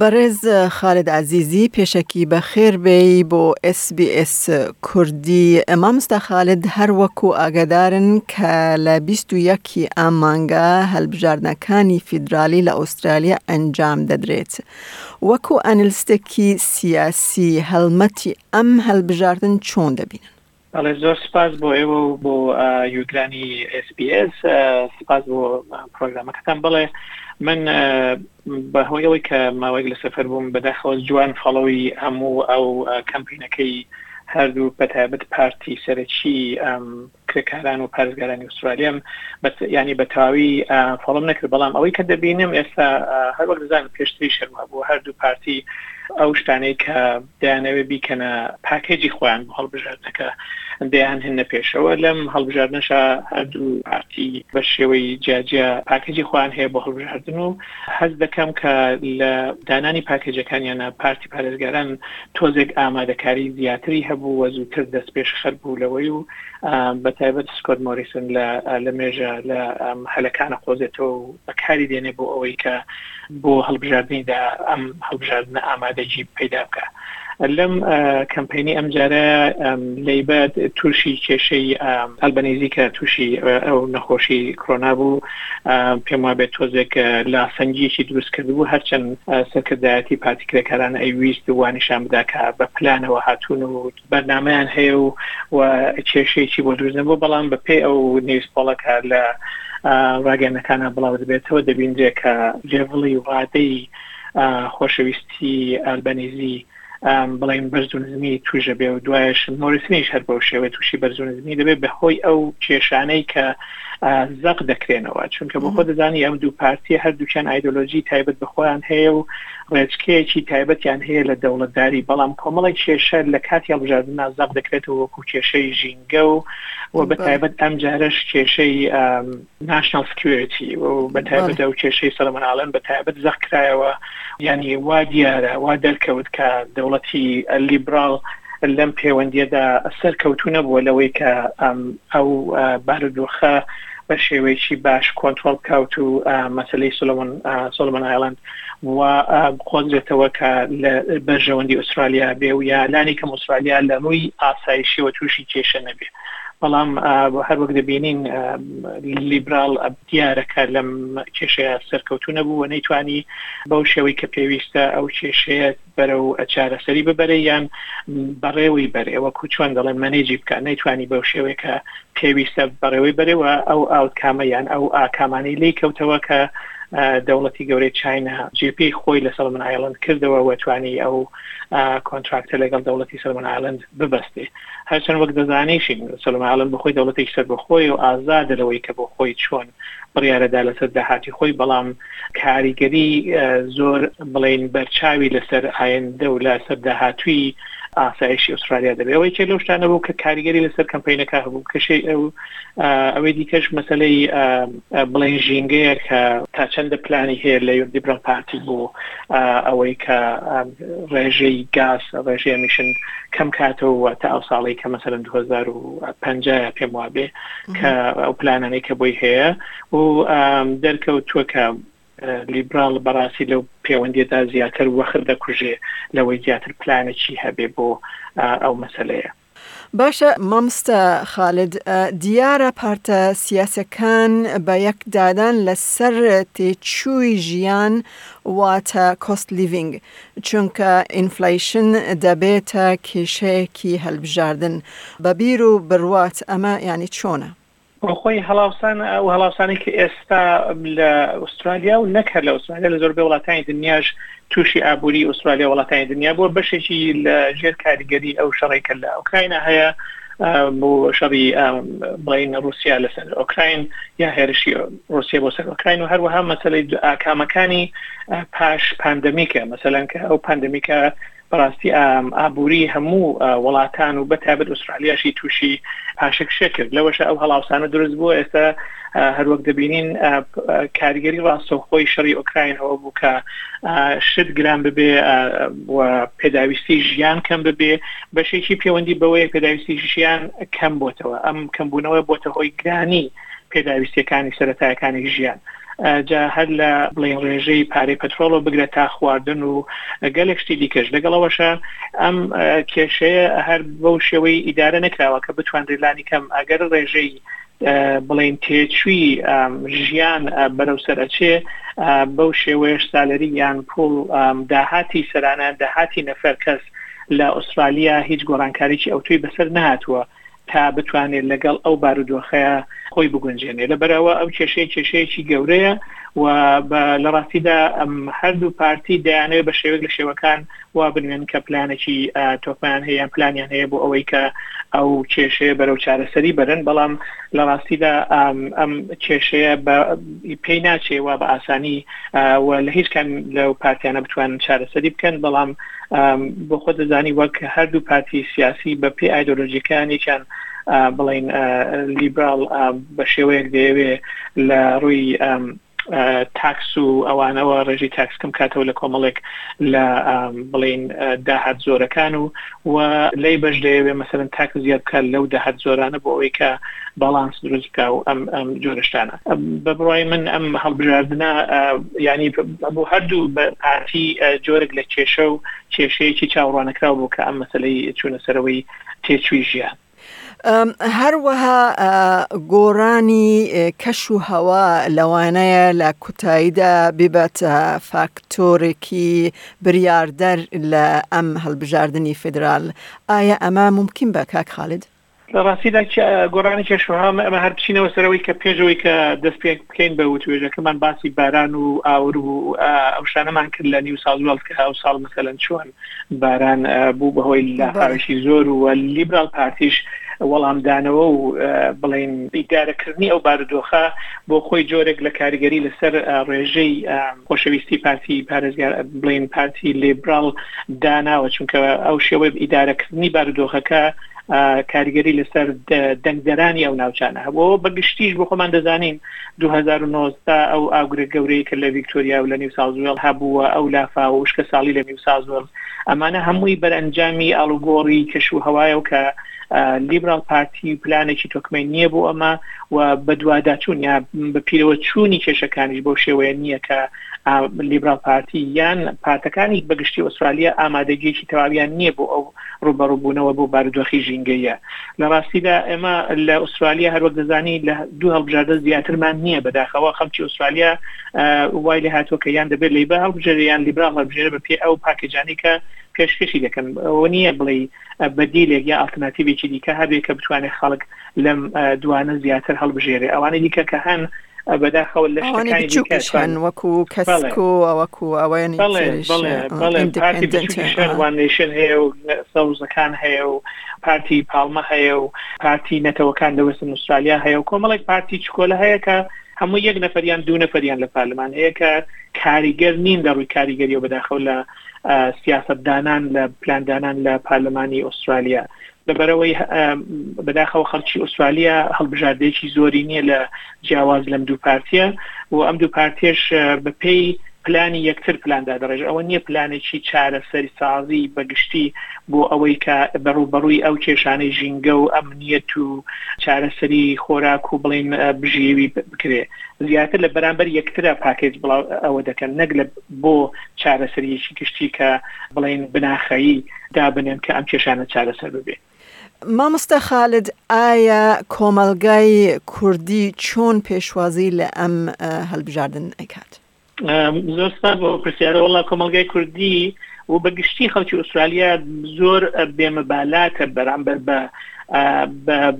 بەڕێز خالد عەزیزی پێشەکی بە خێر بێی بۆ SBS کوردی. مامۆستا خالد هەر وەکو ئاگادارن کە لە بیست و یەک ی ئەم مانگە هەلبژاردنەکانی فیدرالی لە ئوسترالیا ئەنجام دەدرێت. وەکو ئەنلستێکی سیاسی هەلمەتی ئەم هەلبژاردن چۆن دەبینن؟ بەڵێ زۆر سپاس بۆ ئێوە و بۆ یوگرانی SسBS سپاس بۆ پرۆگرامەکەتان بڵێ من بە هۆی ئەوەی کە ماوەیەک لە سەفەر بووم بەداخەوە جوان فەڵەوی هەموو ئەو کەمپینەکەی هەردوو بەتابەت پارتی سەرەکی کرێکاران و پارێزگارانی ئوسترالیام ینی بە تاوی فۆڵم نەکرد بەڵام ئەوەی کە دەبینم ئێستا هەروەک دەزان پێشتری شەرما بوو هەردوو پارتی ئەو شتانەی کە دەیانەوێت بیکەنە پاکێجی خۆیان بۆ هەڵبژاردنەکە دەیان هێنە پێشەوە لەم هەڵبژاردنەشا هەردوو پارتی بە شێوەی جیاجیا پاکێجی خۆیان هەیە بۆ هەڵبژاردن و هەست دەکەم کە لە دانانی پاکێجەکانیانە پارتی پارێزگاران تۆزێک ئامادەکاری زیاتری هەبوو وە زووتر دەست پێش خەر بوو لەوەی و بە تایبەت سکۆت مۆریسن لە لە مێژە لە هەلەکانە قۆزێتەوە و بەکاری دێنێ بۆ ئەوەی کە بۆ هەڵبژاردنیدا ئەم هەڵبژاردنە ئامادەجی پەیدا بکە لەم کەمپینی ئەمجارە لەیبەت تووشی کێشەی ئەلبەنیزی کە تووشی ئەو نەخۆشی کرۆنا بوو پێم وابێت تۆزێک لە سنگیەکی دروست کردبوو هەرچەند سەرکردایەتی پارتیکرێکاران ئەیویست وانیشان بداکە بە پلانەوە هاتوون و بەرنامەیان هەیە و و کێشەیەکی بۆ دروست نەبوو بەڵام بە پێی ئەو نویسپۆڵە کە لە ڕاگەنەکانە بڵاو دەبێتەوە دەبیندرێت کە لێڤڵی وادەی خۆشەویستی ئەلبەنیزی بڵین بەرزونزمی توژە بێ و دوایش مۆریسنیش هەر بەو شێوە تووشی بەرزونزمی دەبێت بە هۆی ئەو کێشانەی کە زەق دەکرێنەوە چونکە بۆ خۆ دەزانی ئەم دوو پارتیە هەردووچیان ئایدۆلۆژی تایبەت بەخۆیان هەیە و ڕێچکەیەکی تایبەتیان هەیە لە دەوڵەتداری، بەڵام کۆمەڵێک کێشە لە کاتی هەڵبژاردندا زەق دەکرێتەوە وەکوو کێشەی ژینگە و و بە تایبەت ئەم جارەش کێشەی ناشناڵ سکیورتی و بە تایبەت ئەو کێشەی سەرمەناڵێن بە تایبەت زەق کرایەوە یانی وا دیارە وا دەرکەوت کە دەوڵەتی لیبرال لەم پەیوەندیەدا سەر کەوتو نەبووە لەوەی کە ئەو بارودۆخە بە شێوەیەکی باش کۆنتترۆل کاوت و مەسلەی سلمن سلمن ئایلند و بخوازرێتەوە کە لە بەرژەوەندی ئوسترالیا بێ و یا لانی کەم ئوسترالیا لە ڕووی ئاسایشیەوە تووشی کێشە نەبێ بەڵام هەروەک دەبینین لیبرال دیارەکە لەم کێشەیە سەرکەوتو نەبوو و نەیتوانی بەو شێوەی کە پێویستە ئەو کێشەیە بەرەو چارەسەری ببەرێ یان بەڕێوەی بەرێ وەکو چۆن دەڵێن مەنێجی بکە نەیتوانی بەو شێوەیە کە پێویستە بەڕێوەی بەرێ و ئەو ئاوتکامە یان ئەو ئاکامانەی لی کەوتەوە کە دەوڵەتی گەورەی چاینا جێپی خۆی لە سەڵمن ئایلند کردەوە و توانی ئەو کۆنتراکتە لەگەڵ دەوڵەتی سەلمن ئایلند ببەستێ هەرچەند وەک دەزانیشین سەلما ئالن بۆخۆی دەوڵەتێکی سەربەخۆی و ئازادە لەوەی کە بۆ خۆی چۆن بڕیارەدا لەسەر داهاتی خۆی بەڵام کاریگەری زۆر بڵین بەرچاوی لەسەر ئایندە و لەسەر داهاتوی ئاسایشی ئوسترالیا دەبێ ئەوەی کە لەو شتانە بوو کە کاریگەری لەسەر کەمپینەکە هەبوو کەشەی ئەو ئەوەی دیکەش مەسلەی بڵین ژینگەیە کە تا چەندە پلانی هەیە لە یۆردیبران پارتی بوو ئەوەی کە ڕێژەی گاز ڕێژەی ئەمیشن کەم کاتەوە تا ئەو ساڵی کە مەسەر 2050 پێم وابێ کە ئەو پلانانەی کە بۆی هەیە و دەرکەوتووە کە لیبرال بەڕاستی لەو پەیوەندیدا زیاتر وەخر دەکوژێ لەوەی زیاتر پلانێکی هەبێ بۆ ئەو مەسلەیە باشە ماموستا خالد دیارە پارتە سیاسەکان بە یەک دادان لە سەر تێچووی ژیان واتە کۆست لیڤینگ چونکە ئینفلەیشن دەبێتە کێشەیەکی هەلبژاردن بە بیر و بروات ئەمە یانی چۆنە؟ بۆ خۆی هەڵاوسان ئەو هەڵاوسانەی کە ئێستا لە ئوسترالیا و نەک هەر لە ئوسترالیا لە زۆربەی وڵاتانی دنیاش تووشی ئابووری ئوسترالیا وڵاتانی دنیا بووە بەشێکی لە ژێر کاریگەری ئەو شەڕی کە لە ئۆکراینا هەیە بۆ شەڕی بڵین رووسیا لەسەر ئۆکراین یا هێرشی رووسیا بۆ سەر ئۆکراین و هەروەها مەسلەی ئاکامەکانی پاش پاندەمیکە مەسەلەن کە ئەو پاندەمیکە بەڕاستی ئابوری هەموو وڵاتان و بەتابەت ئوسترالیاشی تووشی پاشەکشێ کرد لەوەشە ئەو هەڵاوسانە دروست بووە ئێستا هەروەک دەبینین کاریگەری ڕاستەوخۆی شەڕی ئۆکراین ئەوە بوو کە شت گران ببێ پێداویستی ژیان کەم ببێ بەشێکی پەیوەندی بەوەیە پێداویستی ژیان کەم بۆتەوە ئەم کەمبوونەوە بۆتە هۆی گرانی پێداویستیەکانی سەرەتایەکانی ژیان جا هەر لە بڵین ڕێژەی پارەی پەترۆڵەوە بگرە تا خواردن و گەلێک شتی دیکەش لەگەڵەوەشە ئەم کێشەیە هەر بەو شێوەی ئیدارە نەکراوە کە بتوانرێت لانی کەم ئەگەر ڕێژەی بڵین تێچووی ژیان بەرەو سەرەچێ بەو شێوەیەش سالەری یان پوڵ داهاتی سەرانە داهاتی نەفەر کەس لە ئوسترالیا هیچ گۆڕانکاریی ئەوتوی بەسەر نهاتووە تا بتوانێت لەگەڵ ئەو بارودۆخەیە خۆی بگونجێنێ لەبەرەوە ئەو کێشەی کێشەیەکی گەورەیە و لە ڕاستیدا ئەم هەردوو پارتی دەیانەوێت بە شێوەک لە شێوەکان وا بنوێن کە پلانێکی تۆکمیان هەیە پلانیان هەیە بۆ ئەوەی کە ئەو کێشەیە بەرەو چارەسەری بەرن بەڵام لە ڕاستیدا ئەم کێشەیە پێی ناچێ وا بە ئاسانی و لە هیچ کام لەو پارتیانە بتوان چارەسەری بکەن بەڵام بۆ خۆ دەزانی وەک هەردوو پارتی سیاسی بە پێ ئایدۆلۆژیەکانێکیان بڵین لیبرال بە شێوەیەک دەیەوێ لە ڕووی تاکس و ئەوانەوە ڕێژی تاکسکم کاتەوە لە کۆمەڵێک لە بڵین داهات زۆرەکان و و لی بەش دەیەوێ مەسەرن تاکس زیاد بکات لەو داهات زۆرانە بۆ ئەوەی کە باڵانس دروست بکە و ئەم ئەم جۆرشتانە بە بڕوای من ئەم هەڵبژاردنە ینی بۆ هەردوو پارتی جۆرێک لە کێشە و کێشەیەکی چاوڕانەکراو بوو کە ئەم مەسلەی چوونە سەرەوەی تێچووی ژیان. هەروەها گۆڕانی کەش و هەوا لەوانەیە لە کوتاییدا بباتە فاکتۆرێکی بریاردەر لە ئەم هەڵبژاردنی فیدرال ئایا ئەمە ممکن بە کاک خالید؟ لە ڕاستیدا گۆڕانی کەشوهەوا ئەمە هەر بچینەوە سەرەوەی کە پێشەوەی کە دەست پێ بکەین بە وتوێژەکەمان باسی باران و ئاور و ئەو شانەمان کرد لە نیو ساڵ وڵ کە ئەو ساڵ مەسەن چۆن باران بوو بەهۆی لاخاوشی زۆر و لیبرال پارتیش وەڵامدانەوە و بڵین ئیدارەکردنی ئەو بارودۆخە بۆ خۆی جۆرێک لە کاریگەری لەسەر ڕێژەی خۆشەویستی پارتی پارێزگار بڵین پارتی لیبرال داناوە چونکە ئەو شێوەی ئیدارەکردنی بارودۆخەکە کاریگەری لەسەر دەنگدەرانی ئەو ناوچانە هەبووەوە بە گشتیش بۆ خۆمان دەزانین 2009 ئەو ئاگرە گەورەیە کە لە ڤیکتۆریا و لە نیو سازوێڵ هەبووە ئەو لافا و شکە ساڵی لە نیو سازوێڵ ئەمانە هەمووی بەرەنجامی ئاڵوگۆڕی کەش و هەوایە و کە لیبرال پارتی پلانێکی تۆکمەی نییە بۆ ئەمە و بەدواداچوون یا بە پیرەوە چوونی کێشەکانیش بۆ شێوەیە نییە کە لیبرال پارتی یان پارتەکانی بەگشتی ئوسترالیا ئامادەگیەکی تەواویان نییە بۆ ئەو ڕووبەڕووبوونەوە بۆ بارودۆخی ژینگەییە. لە ڕاستیدا ئێمە لە ئوسترالیا هەر وەک دەزانی لە دوو هەڵبژاردە زیاترمان نییە، بەداخەوە خەڵکی ئوسترالیا وای لێ هاتووە کە یان دەبێت لەیبە هەڵبژێرێ یان لیبراڵ هەڵبژێرێ بە پێی ئەو پاکێجانەی کە پێشکەشی دەکەن. ئەوە نییە بڵێی بەدیلێک یا ئاڵتەرناتیڤێکی دیکە هەبێ کە بتوانێ خەڵک لەم دوانە زیاتر هەڵبژێرێ ئەوانەی دیکە کە هەن بەداخەوە لە شتەکانی دیکەن وەکو کەسک و وەکو ئەوەیانی شەروانشن هەیە و سەوزەکان هەیە و پارتی پاڵمە هەیە و پارتی نەتەوەکان لە وەسن ئوسترالیا هەیە و کۆمەڵێک پارتی چکۆلە هەیە کە هەموو یەک نەفریان دوو نەفریان لە پارلمان هەیە کە کاریگەر نین لە ڕووی کاریگەری و بەداخەوە لە سیاستدانان لە پلاندانان لە پارلمانی ئوسترالیا لەبەرئەوەی بەداخەوە خەڵکی ئوسترالیا هەڵبژاردەیەکی زۆری نییە لە جیاواز لەم دوو پارتییە و ئەم دوو پارتێش بەپێی پلانی یەکتر پلان دادەڕێژ ئەوە نییە پلانێکی چارەسەری سازی بەگشتی بۆ ئەوەی کە بەڕوبەڕووی ئەو کێشانەی ژینگە و ئەمنیەت و چارەسەری خۆراک و بڵین بژێوی بکرێ زیاتر لە بەرامبەر یەکترە پاکێج بڵاو ئەوە دەکەن نەک لە بۆ چارەسەریەکی گشتی کە بڵین بناخەیی دابنێن کە ئەم کێشانە چارەسەر ببێ. مامۆستا خالد ئایا کۆمەڵگای کوردی چۆن پێشوازی لە ئەم هەلبژاردن ئەکات؟ زۆر سپاس بۆ پرسیارە وڵا کۆمەلگای کوردی و بە گشتی خەڵکی ئوسترالیا زۆر بێمە بالاتە بەرامبەر بە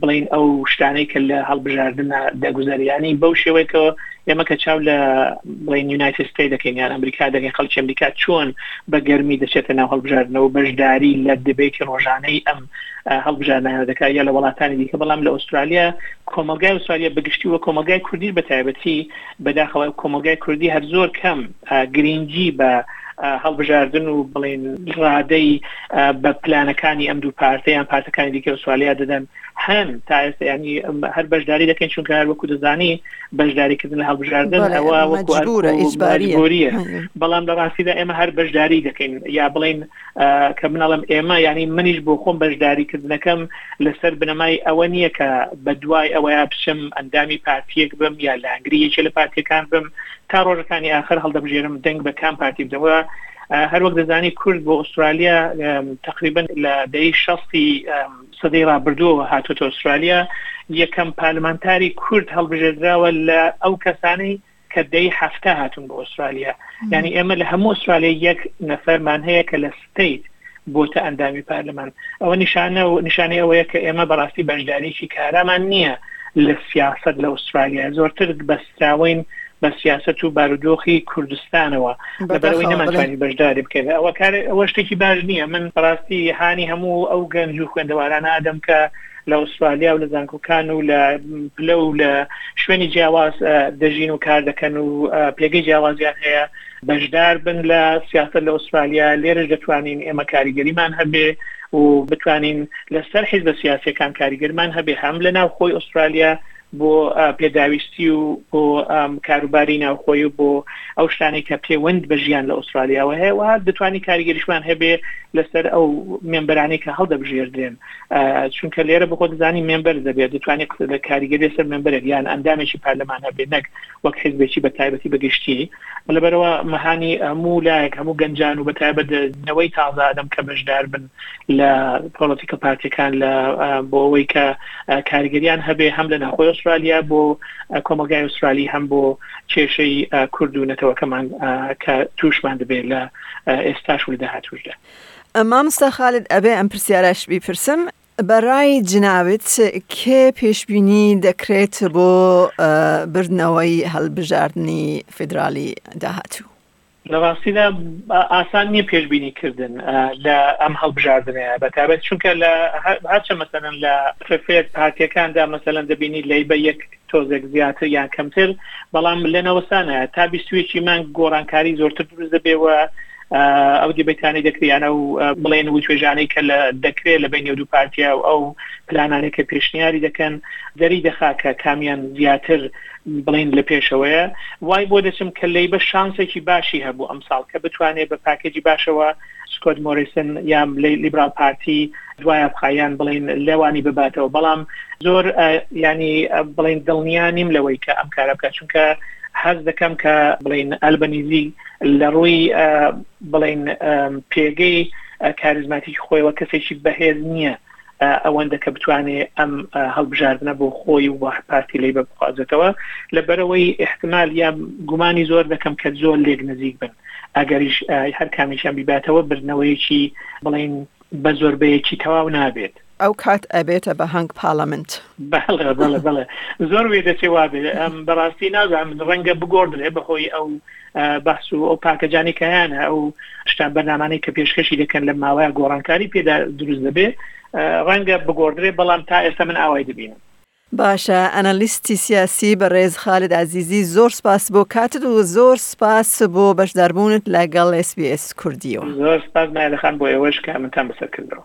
بڵین ئەو شتانەی کە لە هەڵبژاردنە دەگوزەریانی بەو شێوەیەکەوە ئێمە کە چاو لە بڵین یونایتد ستەی دەکەین یان ئەمریکا دەکەین خەڵکی ئەمریکا چۆن بە گەرمی دەچێتە ناو هەڵبژاردنەوە بەشداری لە دبێتی ڕۆژانەی ئەم هەڵبژاردنانە دەکات یا لە وڵاتانی دیکە بەڵام لە ئوسترالیا کۆمەلگای ئوسترالیا بەگشتی وە کۆمەلگای کوردیش بە تایبەتی بەداخەوە کۆمەڵگای کوردی هەر زۆر کەم گرینگی بە هەڵبژاردن و بڵین ڕادەی بە پلانەکانی ئەم دوو پارتیان پارتەکانی دیکە ئوسوالیا دەدەن هەن تا ئێستا ینی هەر بەشداری دەکەین چونکە هەر وەکو دەزانی بەشداریکردن لە هەڵبژاردن ئەوە وەکوۆریە بەڵام لە ڕاستیدا ئێمە هەر بەشداری دەکەین یا بڵین کە من ئەڵێم ئێمە یعنی منیش بۆ خۆم بەشداری کردنەکەم لەسەر بنەمای ئەوە نییە کە بە دوای ئەوەیە بچم ئەندامی پارتیەک بم یا لانگری یەکێ لە پارتیەکان بم تا ڕۆژەکانی ئاخر هەڵدەبژێرم دەنگ بە کام پارتی بدەوە هەروەک دەزانی کورد بۆ ئوسترالیا تقریبن لە دەی شەستی سەدەی ڕابردووەوە هاتوتە ئوسترالیا یەکەم پارلمانتاری کورد هەڵبژێردراوە لە ئەو کەسانەی کە دەی هەفتە هاتون بۆ ئوسترالیا ینی ئێمە لە هەموو ئوسترالیا یەک نەفەرمان هەیە کە لە ستیت بۆتە ئەندامی پارلمان ئەوە نیشانە و نیشانی ئەوەیە کە ئێمە بەڕاستی بەشداریی کارامان نییە لە سیاست لە ئوسترالیا زۆرتر بەستراوین بە سیاست و بارودۆخی کوردستانەوە بەبەرەوەی نەمانتوانی بەشداری بکەێت ئەوە کار ئەوە شتێکی باش نییە من بەڕاستی هاانی هەموو ئەو گەنج و خوێندەوارانە ئەدەم کە لە ئوسترالیا و لە زانکۆکان و لە پلە و لە شوێنی جیاواز دەژین و کار دەکەن و پێگەی جیاوازیان هەیە بەشدار بن لە سیاست لە ئوسترالیا لێرش دەتوانین ئێمە کاریگەریمان هەبێ و بتوانین لەسەر حیزبە سیاسەکان کاریگەرمان هەبێ هەم لە ناو خۆی ئوسترالیا بۆ پێداویستی و بۆ کاروباری ناوخۆی و بۆ ئەو شتانەی کە پێوەند بە ژیان لە ئوسترالیاوە هەیە و دەتوانین کاریگەریشمان هەبێ لەسەر ئەو مێمبەرانەی کە هەڵدەبژێردرێن چونکە لێرە بخۆ دەزانی مێمبەر دەبێت دەتوانانی قسە لە کاریگەری سەر مێمبەرێک یان ئەندامێکی پارلەمان هەبێ نەک وەک حزبێکی بە تایبەتی بەگشتی لەبەرئەوە مەهانی هەموو لایەک، هەموو گەنجان و بە تایبەت نەوەی تازە ئەدەم کە بەشدار بن لە پۆڵەتیکە پارتیەکان لە بۆ ئەوەی کە کاریگەریان هەبێ هەم لە ناخۆی ئوسترالیا بۆ کۆمەڵگای ئوسترالی هەم بۆ کێشەی کورد و نەتەوەکەمان کە تووشمان دەبێت لە ئێستاش و لە داهاتووشدا. مامۆستا خالد ئەبێ ئەم پرسیارەش بیپرسم بەڕای جنابت کێ پێشبینی دەکرێت بۆ بردنەوەی هەڵبژاردنی فیدراڵی داهاتوو؟ لە ڕاستیدا ئاسان نییە پێشبینی کردن لە ئەم هەڵبژاردنەیە بە تابەت چونکە لە هەرچە مەسەەن لە پرفێت پارتیەکاندا مەسەەن دەبینی لەی بە یەک تۆزێک زیاتر یان کەمتر بەڵام لە نەوەستانە تا بیستویەکی مانگ گۆڕانکاری زۆرتر دروست دەبێ و ئەو دیبەیتانەی دەکریانە و بڵێن و توێژانەی کە لە دەکرێت لە بینی و دوو پارتیا و ئەو پلانانەی کە پێشنیاری دەکەن دەری دەخا کە کامیان زیاتر بڵین لە پێشەوەیە وای بۆ دەچم کە لەیبە شانسێکی باشی هەبوو ئەمساڵ کە بتوانێت بە پاکێجی باشەوە سکۆت مۆریسن یا لیبرال پارتی دوایە بخا یان بڵین لێوانی بباتەوە بەڵام زۆر ینی بڵین دڵنیا نیم لەوەی کە ئەم کارە بکە چونکە حەز دەکەم کە بڵین ئەلبەنیزی لە ڕووی بڵین پێگەی کاریزماتیکی خۆیەوە کەسێکی بەهێز نییە ئەوەندە کە بتوانێت ئەم هەڵبژاردنە بۆ خۆی و پارتی لی بە بخوازێتەوە لەبەرەوەی احتمال یا گومانی زۆر دەکەم کە زۆر لێک نزیک بن ئەگەریش هەر کامیشان بیباتەوە بردنەوەیەکی بڵین بە زۆربەیەکی تەواو نابێت ئەو کات ئەبێتە بە هەنگ پاڵەمنت بەڵێ زۆر وێ دەچێ وابێت ئەم بەڕاستی نازانم ڕەنگە بگۆڕدرێ بەهۆی ئەو بەحس و ئەو پاکەجانەی کە هەیانە ئەو شتان بەرنامانەی کە پێشکەشی دەکەن لە ماوەیە گۆڕانکاری پێدا دروست دەبێ ڕەنگە بگۆڕدرێ بەڵام تا ئێستا من ئاوای دەبینم. باشە ئەنەلیستی سیاسی بەڕێز خالد ئازیزی زۆر سپاس بۆ کاتت و زۆر سپاس بۆ بەشداربوونت لەگەڵ SBS کوردییەوە. زۆر سپاس مایەدە خان بۆ ئێوەش کە ئەمنتان بەسەر کردەوە.